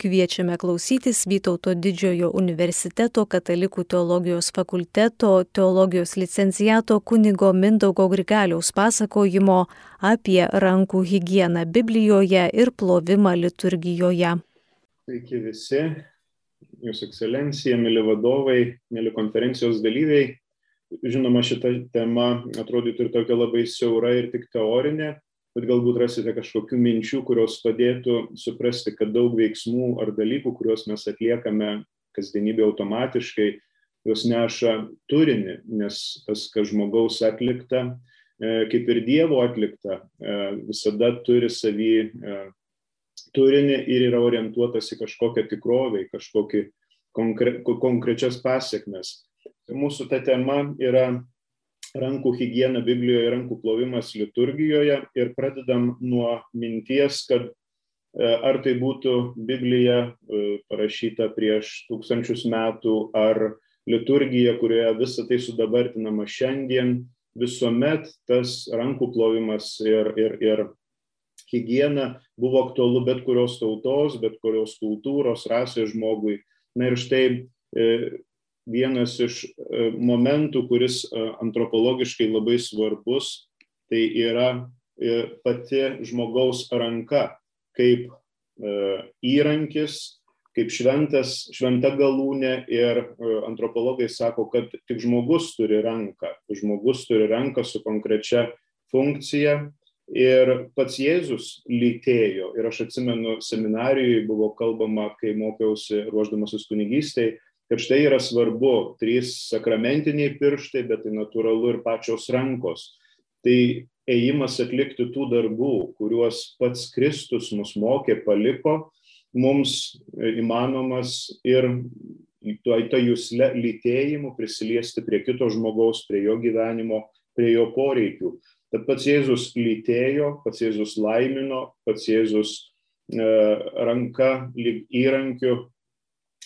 Kviečiame klausytis Vytauto didžiojo universiteto katalikų teologijos fakulteto teologijos licenciato kunigo Mindaugo Grigaliaus pasakojimo apie rankų higieną Biblijoje ir plovimą liturgijoje. Sveiki visi, Jūsų ekscelencija, mėly vadovai, mėly konferencijos dalyviai. Žinoma, šita tema atrodytų ir tokia labai siaura ir tik teorinė, bet galbūt rasite kažkokių minčių, kurios padėtų suprasti, kad daug veiksmų ar dalykų, kuriuos mes atliekame kasdienybė automatiškai, jos neša turinį, nes tas, kas žmogaus atlikta, e, kaip ir Dievo atlikta, e, visada turi savį e, turinį ir yra orientuotas į kažkokią tikrovę, į kažkokį konkre, konkrečias pasiekmes. Mūsų ta tema yra rankų higiena Biblijoje, rankų plovimas liturgijoje ir pradedam nuo minties, kad e, ar tai būtų Biblija e, parašyta prieš tūkstančius metų, ar liturgija, kurioje visą tai sudabartinama šiandien, visuomet tas rankų plovimas ir, ir, ir higiena buvo aktualu bet kurios tautos, bet kurios kultūros, rasės žmogui. Na ir štai e, vienas iš e, momentų, kuris e, antropologiškai labai svarbus, tai yra e, pati žmogaus ranka kaip įrankis, kaip šventas, šventa galūnė ir antropologai sako, kad tik žmogus turi ranką, žmogus turi ranką su konkrečia funkcija ir pats Jėzus lytėjo. Ir aš atsimenu, seminarijoje buvo kalbama, kai mokiausi ruoždamasis kunigystėje, kad štai yra svarbu trys sakramentiniai pirštai, bet tai natūralu ir pačios rankos. Tai ėjimas atlikti tų darbų, kuriuos pats Kristus mus mokė, paliko, mums įmanomas ir to jūs lytėjimu prisiliesti prie kito žmogaus, prie jo gyvenimo, prie jo poreikių. Tad pats Jėzus lytėjo, pats Jėzus laimino, pats Jėzus e, ranka lyg įrankiu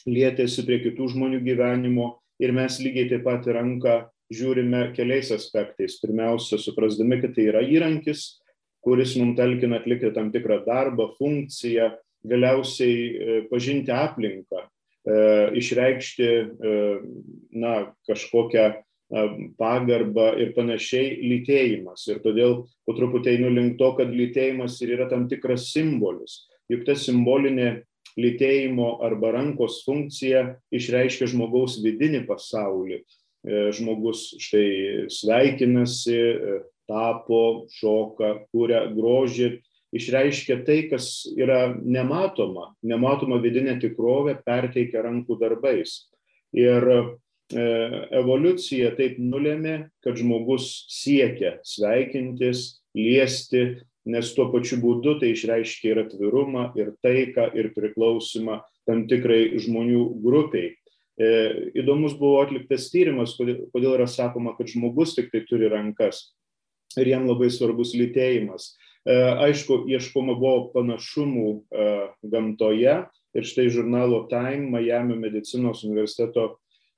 lietėsi prie kitų žmonių gyvenimo ir mes lygiai taip pat į ranką žiūrime keliais aspektais. Pirmiausia, suprasdami, kad tai yra įrankis, kuris mums talkina atlikti tam tikrą darbą, funkciją, galiausiai e, pažinti aplinką, e, išreikšti e, na, kažkokią pagarbą ir panašiai lytėjimas. Ir todėl po truputį einu link to, kad lytėjimas ir yra tam tikras simbolis. Juk ta simbolinė lytėjimo arba rankos funkcija išreiškia žmogaus vidinį pasaulį. E, žmogus štai sveikinasi, e, tapo, šoka, kūrė grožį, išreiškia tai, kas yra nematoma, nematoma vidinė tikrovė, perteikia rankų darbais. Ir e, evoliucija taip nulėmė, kad žmogus siekia sveikintis, liesti, nes tuo pačiu būdu tai išreiškia ir atvirumą, ir taiką, ir priklausimą tam tikrai žmonių grupiai. E, įdomus buvo atliktas tyrimas, kodėl, kodėl yra sakoma, kad žmogus tik tai turi rankas ir jam labai svarbus lytėjimas. E, aišku, ieškoma buvo panašumų e, gamtoje ir štai žurnalo Time, Miami medicinos universiteto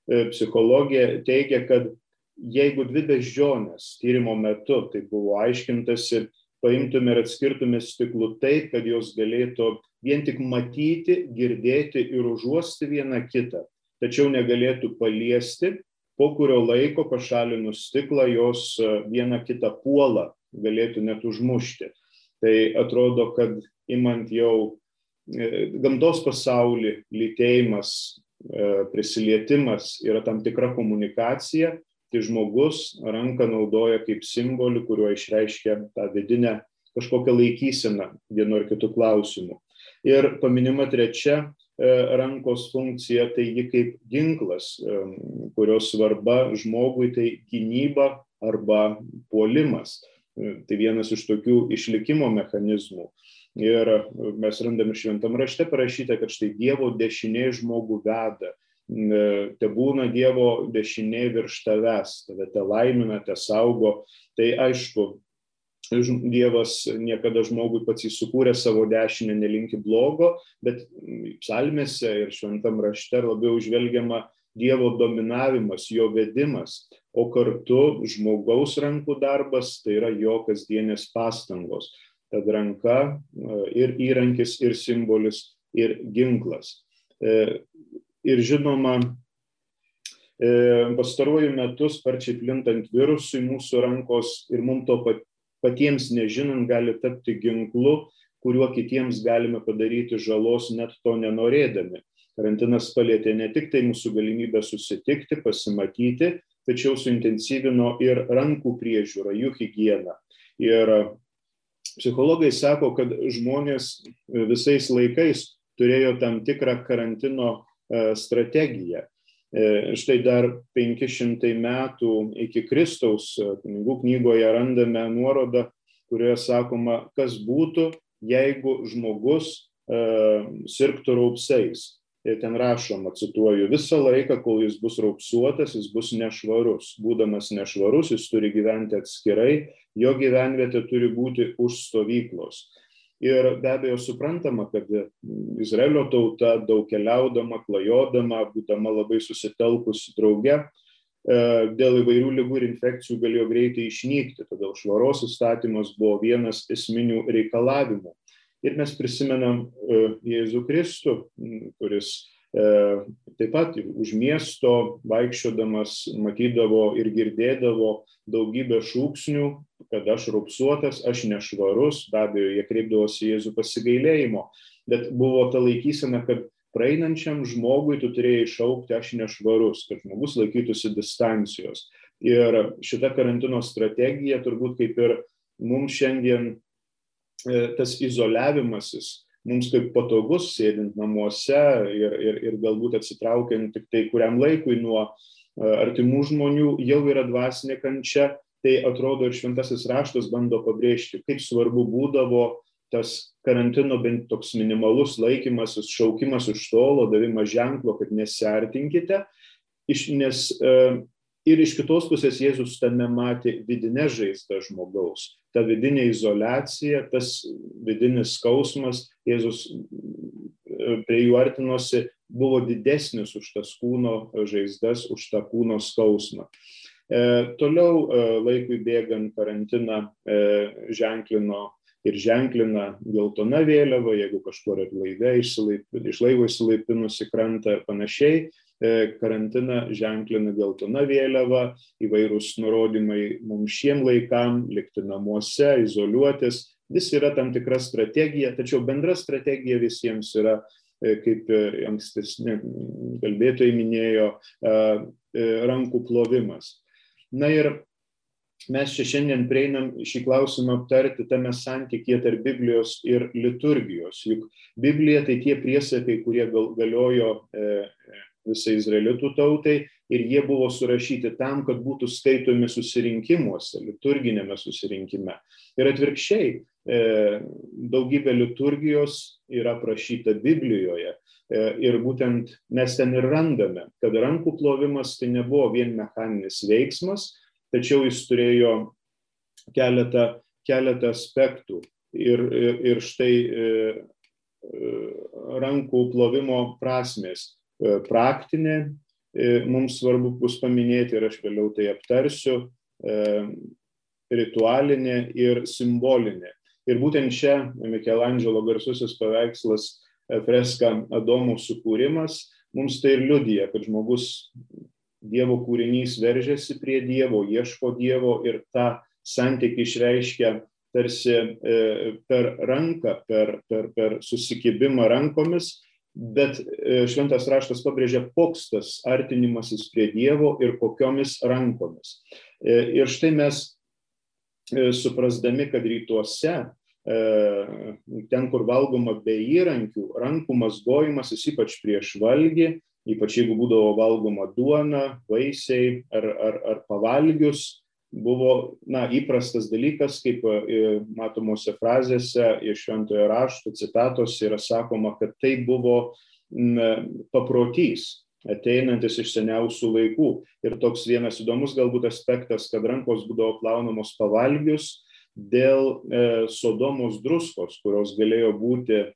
e, psichologija teigia, kad jeigu dvi beždžionės tyrimo metu, tai buvo aiškintasi, paimtume ir atskirtume stiklų taip, kad jos galėtų vien tik matyti, girdėti ir užuosti vieną kitą, tačiau negalėtų paliesti, po kurio laiko pašalinus stiklą jos e, vieną kitą puolą galėtų net užmušti. Tai atrodo, kad imant jau e, gamtos pasaulį, lytėjimas, e, prisilietimas yra tam tikra komunikacija, tai žmogus ranką naudoja kaip simbolį, kuriuo išreiškia tą vidinę kažkokią laikyseną vienu ar kitu klausimu. Ir paminima trečia e, rankos funkcija, tai ji kaip ginklas, e, kurios svarba žmogui tai gynyba arba puolimas. E, tai vienas iš tokių išlikimo mechanizmų. Ir mes randame šventam rašte parašyta, kad štai Dievo dešinė žmogų veda te būna Dievo dešinė virš tavęs, tave te laimina, te saugo. Tai aišku, Dievas niekada žmogui pats įsukūrė savo dešinę nelinki blogo, bet psalmėse ir šventam rašte labiau žvelgiama Dievo dominavimas, jo vedimas, o kartu žmogaus rankų darbas tai yra jo kasdienės pastangos. Tad ranka ir įrankis, ir simbolis ir ginklas. Ir žinoma, pastaruoju metu sparčiai plintant virusui mūsų rankos ir mums to patiems nežinant gali tapti ginklu, kuriuo kitiems galime padaryti žalos net to nenorėdami. Karantinas palėtė ne tik tai mūsų galimybę susitikti, pasimatyti, tačiau suintensyvino ir rankų priežiūrą, jų higieną. Ir psichologai sako, kad žmonės visais laikais turėjo tam tikrą karantino strategiją. Štai dar 500 metų iki Kristaus kunigų knygoje randame nuorodą, kurioje sakoma, kas būtų, jeigu žmogus sirgtų raupsais ir ten rašoma, cituoju, visą laiką, kol jis bus raupsuotas, jis bus nešvarus. Būdamas nešvarus, jis turi gyventi atskirai, jo gyvenvietė turi būti už stovyklos. Ir be abejo suprantama, kad Izraelio tauta daug keliaudama, klajodama, būdama labai susitelkusi drauge, dėl įvairių lygų ir infekcijų galėjo greitai išnykti, todėl švaros įstatymas buvo vienas esminių reikalavimų. Ir mes prisimenam Jėzų Kristų, kuris taip pat už miesto vaikščiodamas matydavo ir girdėdavo daugybę šūksnių, kad aš raupsuotas, aš nešvarus, be abejo, jie kreipdavosi Jėzų pasigailėjimo, bet buvo ta laikysena, kad praeinančiam žmogui tu turėjai išaukti aš nešvarus, kad žmogus laikytųsi distancijos. Ir šita karantino strategija turbūt kaip ir mums šiandien tas izoliavimasis mums kaip patogus sėdint namuose ir, ir, ir galbūt atsitraukiant tik tai kuriam laikui nuo artimų žmonių, jau yra dvasinė kančia, tai atrodo ir šventasis raštas bando pabrėžti, kaip svarbu būdavo tas karantino bent toks minimalus laikymasis, šaukimas iš tolo, davimas ženklo, kad nesiartinkite, nes ir iš kitos pusės Jėzus tame matė vidinę žaizdą žmogaus ta vidinė izolacija, tas vidinis skausmas, Jėzus prie jų artinosi, buvo didesnis už tas kūno žaizdas, už tą kūno skausmą. E, toliau e, laikui bėgant karantiną e, ženklino ir ženklina geltona vėliava, jeigu kažkur ir laive iš laivo įsilaipinusi krantą ir panašiai. E, karantiną ženklina geltona vėliava, įvairūs nurodymai mums šiem laikam, likti namuose, izoliuotis. Vis yra tam tikra strategija, tačiau bendra strategija visiems yra, e, kaip ankstesni kalbėtojai minėjo, e, rankų plovimas. Na ir mes čia šiandien prieinam šį klausimą aptarti tame santykėje tarp Biblijos ir liturgijos. Juk Biblija tai tie priesakai, kurie gal, galiojo visai izraelitų tautai ir jie buvo surašyti tam, kad būtų skaitomi susirinkimuose, liturginėme susirinkime. Ir atvirkščiai, e, daugybė liturgijos yra prašyta Biblijoje. E, ir būtent mes ten ir randame, kad rankų plovimas tai nebuvo vien mechaninis veiksmas, tačiau jis turėjo keletą, keletą aspektų. Ir, ir, ir štai e, rankų plovimo prasmės praktinė, e, mums svarbu bus paminėti ir aš vėliau tai aptarsiu, e, ritualinė ir simbolinė. Ir būtent čia Michelangelo garsusis paveikslas freska Adomo sukūrimas mums tai ir liudija, kad žmogus Dievo kūrinys veržiasi prie Dievo, ieško Dievo ir tą santykį išreiškia tarsi per ranką, per, per, per susikibimą rankomis bet e, šventas raštas pabrėžia, koks tas artinimasis prie Dievo ir kokiomis rankomis. E, ir štai mes e, suprasdami, kad rytuose, ten, kur valgoma be įrankių, rankų mazgojimasis ypač prieš valgį, ypač jeigu būdavo valgoma duona, vaisiai ar, ar, ar pavalgius, buvo na, įprastas dalykas, kaip e, matomose frazėse iš šventojo rašto citatos yra sakoma, kad tai buvo paprotys ateinantis iš seniausių laikų. Ir toks vienas įdomus galbūt aspektas, kad rankos būdavo plaunamos pavalgius dėl e, sodomos druskos, kurios galėjo būti e,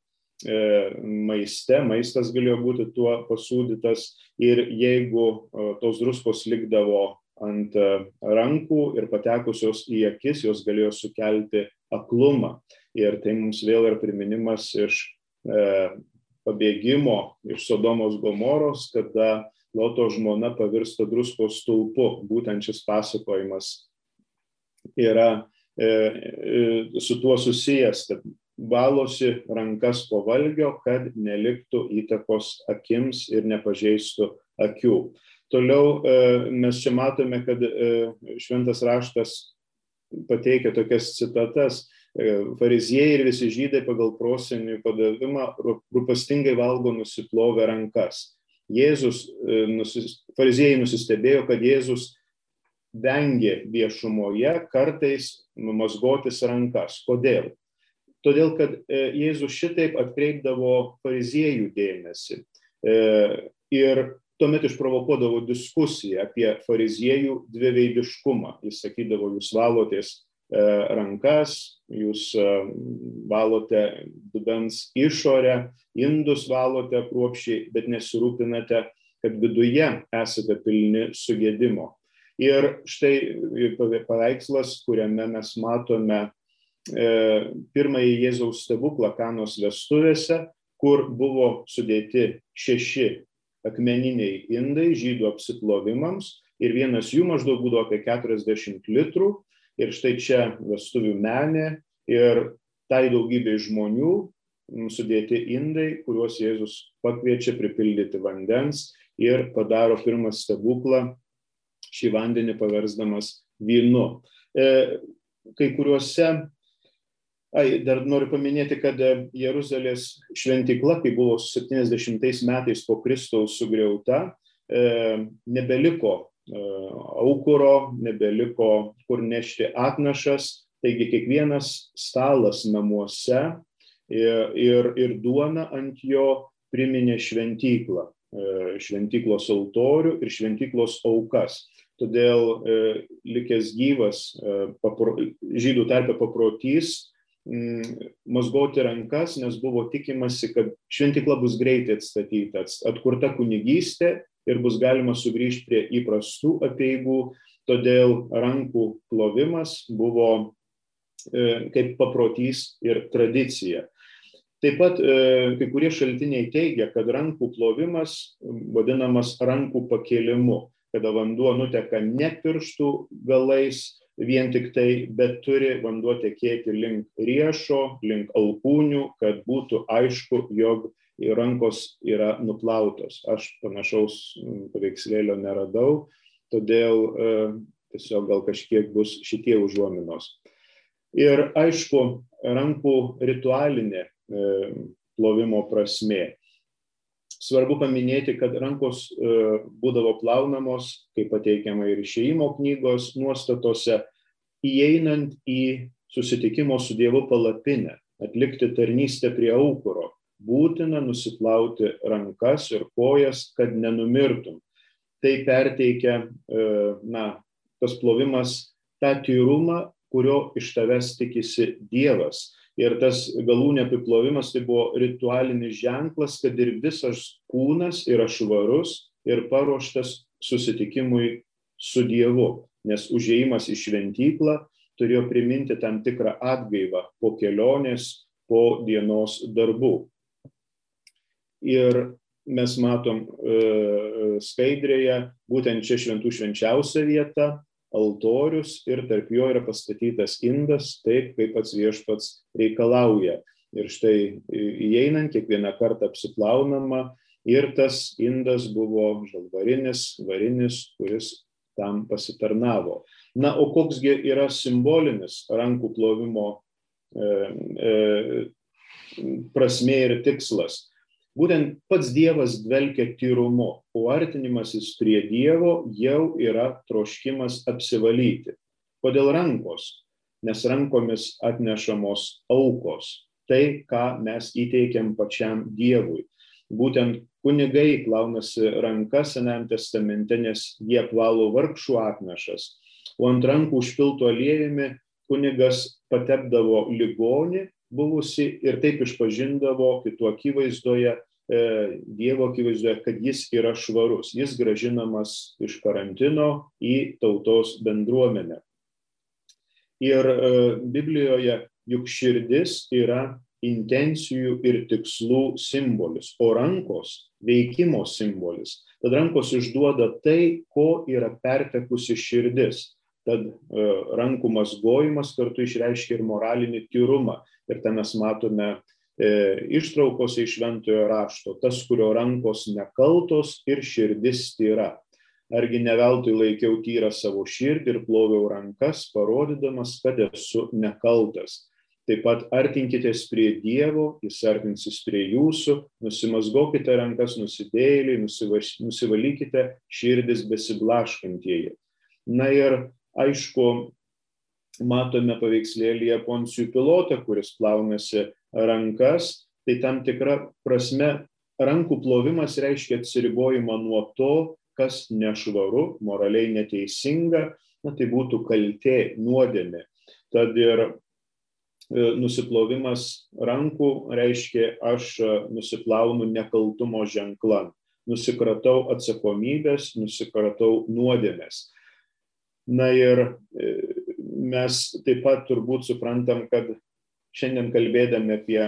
maiste, maistas galėjo būti tuo pasūdytas ir jeigu e, tos druskos likdavo ant e, rankų ir patekusios į akis, jos galėjo sukelti aklumą. Ir tai mums vėl yra priminimas iš e, pabėgimo iš Sodomos Gomoros, kada Loto žmona pavirsta druskos stulpu. Būtent šis pasakojimas yra e, e, su tuo susijęs, kad valosi rankas po valgio, kad neliktų įtakos akims ir nepažeistų akių. Toliau e, mes čia matome, kad e, šventas raštas pateikia tokias citatas. E, fariziejai ir visi žydai pagal prosenį padavimą rūpastingai valgo nusiplovę rankas. Jėzus, fariziejai nusistebėjo, kad Jėzus vengė viešumoje kartais numazgotis rankas. Kodėl? Todėl, kad Jėzus šitaip atkreipdavo fariziejų dėmesį. Ir tuomet išprovokuodavo diskusiją apie fariziejų dviveidiškumą. Jis sakydavo, jūs valotės e, rankas, jūs e, valote dubens išorę, indus valote kruopščiai, bet nesirūpinate, kad viduje esate pilni sugėdimo. Ir štai paveikslas, kuriame mes matome e, pirmąjį Jėzaus stebuklą Kanos vestuvėse, kur buvo sudėti šeši akmeniniai indai žydų apsiplovimams ir vienas jų maždaug būdavo apie 40 litrų. Ir štai čia vestuvių menė ir tai daugybė žmonių sudėti indai, kuriuos Jėzus pakviečia pripildyti vandens ir padaro pirmą stebuklą, šį vandenį paversdamas vynu. E, kai kuriuose Ai, dar noriu paminėti, kad e, Jeruzalės šventykla, kai buvo 70 metais po Kristaus sugriauta, e, nebeliko e, aukuro, nebeliko kur nešti atnašas, taigi kiekvienas stalas namuose ir, ir, ir duona ant jo priminė šventyklą, šventyklos altorių ir šventyklos aukas. Todėl likęs gyvas žydų tarpe paprotys mazgoti rankas, nes buvo tikimasi, kad šventikla bus greitai atstatyta, atkurta kunigystė ir bus galima sugrįžti prie įprastų apieigų, todėl rankų plovimas buvo e, kaip paprotys ir tradicija. Taip pat e, kai kurie šaltiniai teigia, kad rankų plovimas vadinamas rankų pakėlimu, kada vanduo nuteka ne pirštų galais, vien tik tai, bet turi vanduo tekėti link riešo, link alkūnių, kad būtų aišku, jog rankos yra nuplautos. Aš panašaus mm, paveikslėlio neradau, todėl e, tiesiog gal kažkiek bus šitie užuominos. Ir aišku, rankų ritualinė e, plovimo prasme. Svarbu paminėti, kad rankos e, būdavo plaunamos, kaip pateikiama ir išėjimo knygos nuostatose, įeinant į susitikimo su Dievu palapinę, atlikti tarnystę prie aukuro, būtina nusiplauti rankas ir kojas, kad nenumirtum. Tai perteikia, e, na, tas plovimas tą tyrumą, kurio iš tavęs tikisi Dievas. Ir tas galūnė apiplovimas tai buvo ritualinis ženklas, kad ir visas kūnas yra švarus ir paruoštas susitikimui su Dievu nes užėjimas į šventyklą turėjo priminti tam tikrą atgaivą po kelionės, po dienos darbų. Ir mes matom e, skaidrėje būtent čia šventų švenčiausia vieta, altorius ir tarp jo yra pastatytas indas, taip kaip pats viešpats reikalauja. Ir štai įeinant kiekvieną kartą apsiplaunama ir tas indas buvo žalvarinis, varinis, kuris tam pasitarnavo. Na, o koksgi yra simbolinis rankų plovimo e, e, prasme ir tikslas. Būtent pats Dievas dvelkia tyrumu, o artinimasis prie Dievo jau yra troškimas apsivalyti. Kodėl rankos? Nes rankomis atnešamos aukos. Tai, ką mes įteikiam pačiam Dievui. Būtent kunigai plaunasi rankas Senajam testamente, nes jie plalo vargšų atnašas, o ant rankų užpiltų aliejumi kunigas patepdavo ligonį buvusi ir taip išpažindavo kitų akivaizdoje, e, Dievo akivaizdoje, kad jis yra švarus, jis gražinamas iš karantino į tautos bendruomenę. Ir e, Biblijoje juk širdis yra intencijų ir tikslų simbolis, o rankos veikimo simbolis. Tad rankos išduoda tai, ko yra pertekusi širdis. Tad e, rankų mazgojimas kartu išreiškia ir moralinį tyrumą. Ir ten mes matome e, ištraukose iš šventojo rašto, tas, kurio rankos nekaltos ir širdis tyra. Argi ne veltui laikiau tyrą savo širdį ir ploviau rankas, parodydamas, kad esu nekaltas. Taip pat artinkitės prie Dievo, jis artinsis prie jūsų, nusimazgokite rankas nusidėjėliai, nusivalykite širdis besiblaškantieji. Na ir aišku, matome paveikslėlėje Poncijų pilotą, kuris plaunasi rankas, tai tam tikra prasme rankų plovimas reiškia atsiribojimą nuo to, kas nešvaru, moraliai neteisinga, na, tai būtų kaltė, nuodėmė. Tad ir e, nusiplovimas rankų reiškia, aš e, nusiplaunu nekaltumo ženklą, nusikratau atsakomybės, nusikratau nuodėmės. Na ir e, mes taip pat turbūt suprantam, kad šiandien kalbėdami apie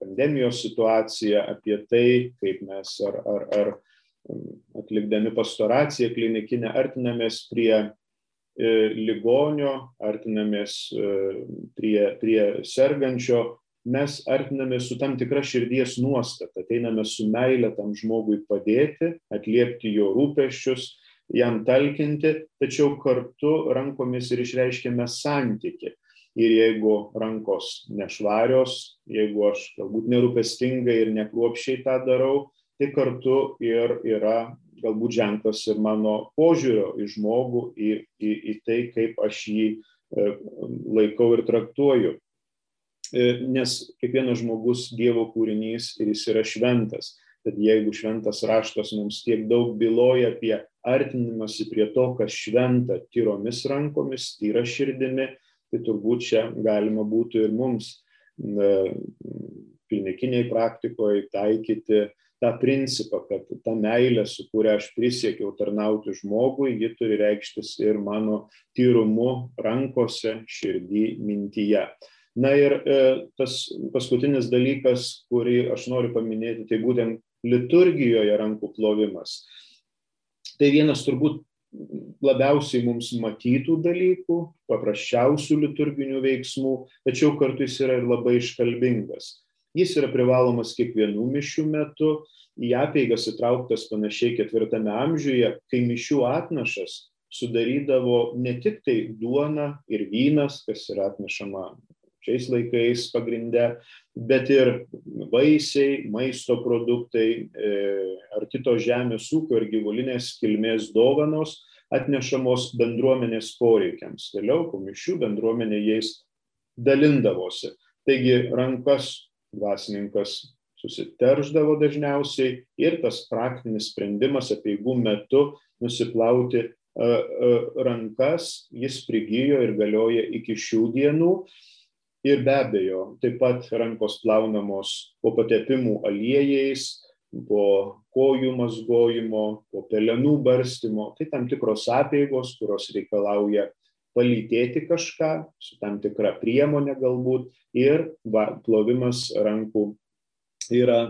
pandemijos situaciją, apie tai, kaip mes ar, ar, ar atlikdami pastoraciją klinikinę artinamės prie e, ligonio, artinamės e, prie, prie sergančio, mes artinamės su tam tikra širdies nuostata, ateiname su meilė tam žmogui padėti, atliepti jo rūpeščius, jam talkinti, tačiau kartu rankomis ir išreiškėme santyki. Ir jeigu rankos nešvarios, jeigu aš galbūt nerūpestingai ir nekruopšiai tą darau, tai kartu ir yra galbūt ženklas ir mano požiūrio į žmogų, į, į, į tai, kaip aš jį e, laikau ir traktuoju. E, nes kiekvienas žmogus Dievo kūrinys ir jis yra šventas. Tad jeigu šventas raštas mums tiek daug byloja apie artinimąsi prie to, kas šventa tyromis rankomis, tyra širdimi, tai turbūt čia galima būtų ir mums klinikiniai praktikoje taikyti tą principą, kad ta meilė, su kuria aš prisiekiau tarnauti žmogui, ji turi reikštis ir mano tyrumu rankose, širdį, mintyje. Na ir e, tas paskutinis dalykas, kurį aš noriu paminėti, tai būtent liturgijoje rankų plovimas. Tai vienas turbūt labiausiai mums matytų dalykų, paprasčiausių liturginių veiksmų, tačiau kartu jis yra ir labai iškalbingas. Jis yra privalomas kiekvienų mišių metu, į apeigas įtrauktas panašiai ketvirtame amžiuje, kai mišių atnašas sudarydavo ne tik tai duona ir vynas, kas yra atnešama šiais laikais pagrinde, bet ir vaisiai, maisto produktai e, ar kitos žemės ūkio ir gyvulinės kilmės dovanos atnešamos bendruomenės poreikiams. Vėliau po mišių bendruomenė jais dalindavosi. Taigi rankas dvasininkas susiterždavo dažniausiai ir tas praktinis sprendimas apieigų metu nusiplauti rankas, jis prigijo ir galioja iki šių dienų. Ir be abejo, taip pat rankos plaunamos po patepimų aliejais, po kojų mazgojimo, po pelenų barstymo. Tai tam tikros apėgos, kurios reikalauja palytėti kažką su tam tikra priemonė galbūt ir va, plovimas rankų yra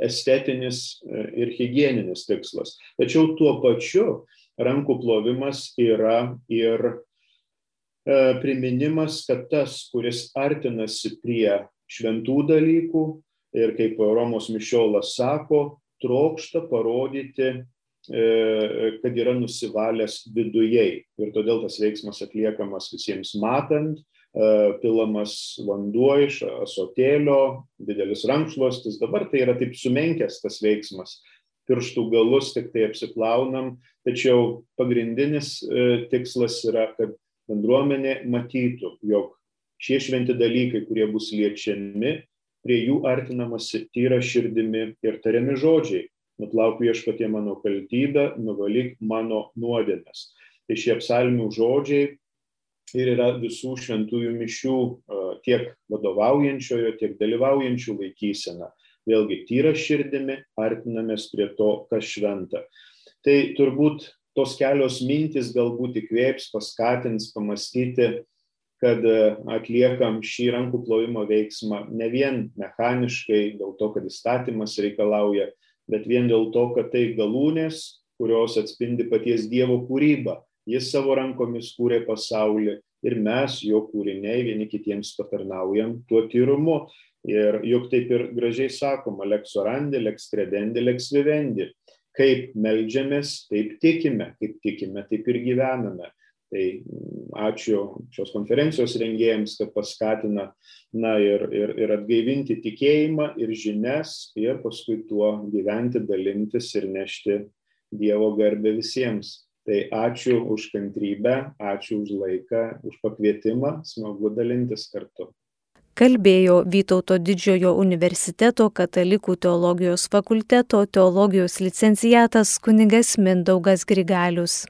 estetinis e, ir hygieninis tikslas. Tačiau tuo pačiu rankų plovimas yra ir priminimas, kad tas, kuris artinasi prie šventų dalykų ir kaip Romos Mišiolas sako, trokšta parodyti E, kad yra nusivalęs vidujei. Ir todėl tas veiksmas atliekamas visiems matant, e, pilamas vanduo iš asotėlio, didelis rankšluostis. Dabar tai yra taip sumenkęs tas veiksmas. Pirštų galus tik tai apsiplaunam, tačiau pagrindinis e, tikslas yra, kad bendruomenė matytų, jog šie šventi dalykai, kurie bus liečiami, prie jų artinamasi tyra širdimi ir tariami žodžiai nuplauk viešpatie mano kaltybę, nuvalyk mano nuodėmes. Tai šie psalmių žodžiai ir yra visų šventųjų mišių tiek vadovaujančiojo, tiek dalyvaujančių laikysena. Vėlgi tyra širdimi, artinamės prie to, kas šventa. Tai turbūt tos kelios mintys galbūt įkvėps, paskatins pamastyti, kad atliekam šį rankų plovimo veiksmą ne vien mechaniškai, dėl to, kad įstatymas reikalauja, bet vien dėl to, kad tai galūnės, kurios atspindi paties Dievo kūrybą. Jis savo rankomis kūrė pasaulį ir mes, jo kūriniai, vieni kitiems patarnaujam tuo tyrumu. Ir juk taip ir gražiai sakoma, lex orandi, lex credendi, lex vivendi. Kaip melžiamės, taip tikime, kaip tikime, taip ir gyvename. Tai mm, ačiū šios konferencijos rengėjams, kad paskatina na, ir, ir, ir atgaivinti tikėjimą ir žinias ir paskui tuo gyventi, dalintis ir nešti Dievo garbę visiems. Tai ačiū už kantrybę, ačiū už laiką, už pakvietimą, smagu dalintis kartu. Kalbėjo Vytauto didžiojo universiteto katalikų teologijos fakulteto teologijos licencijatas kunigas Mindaugas Grigalius.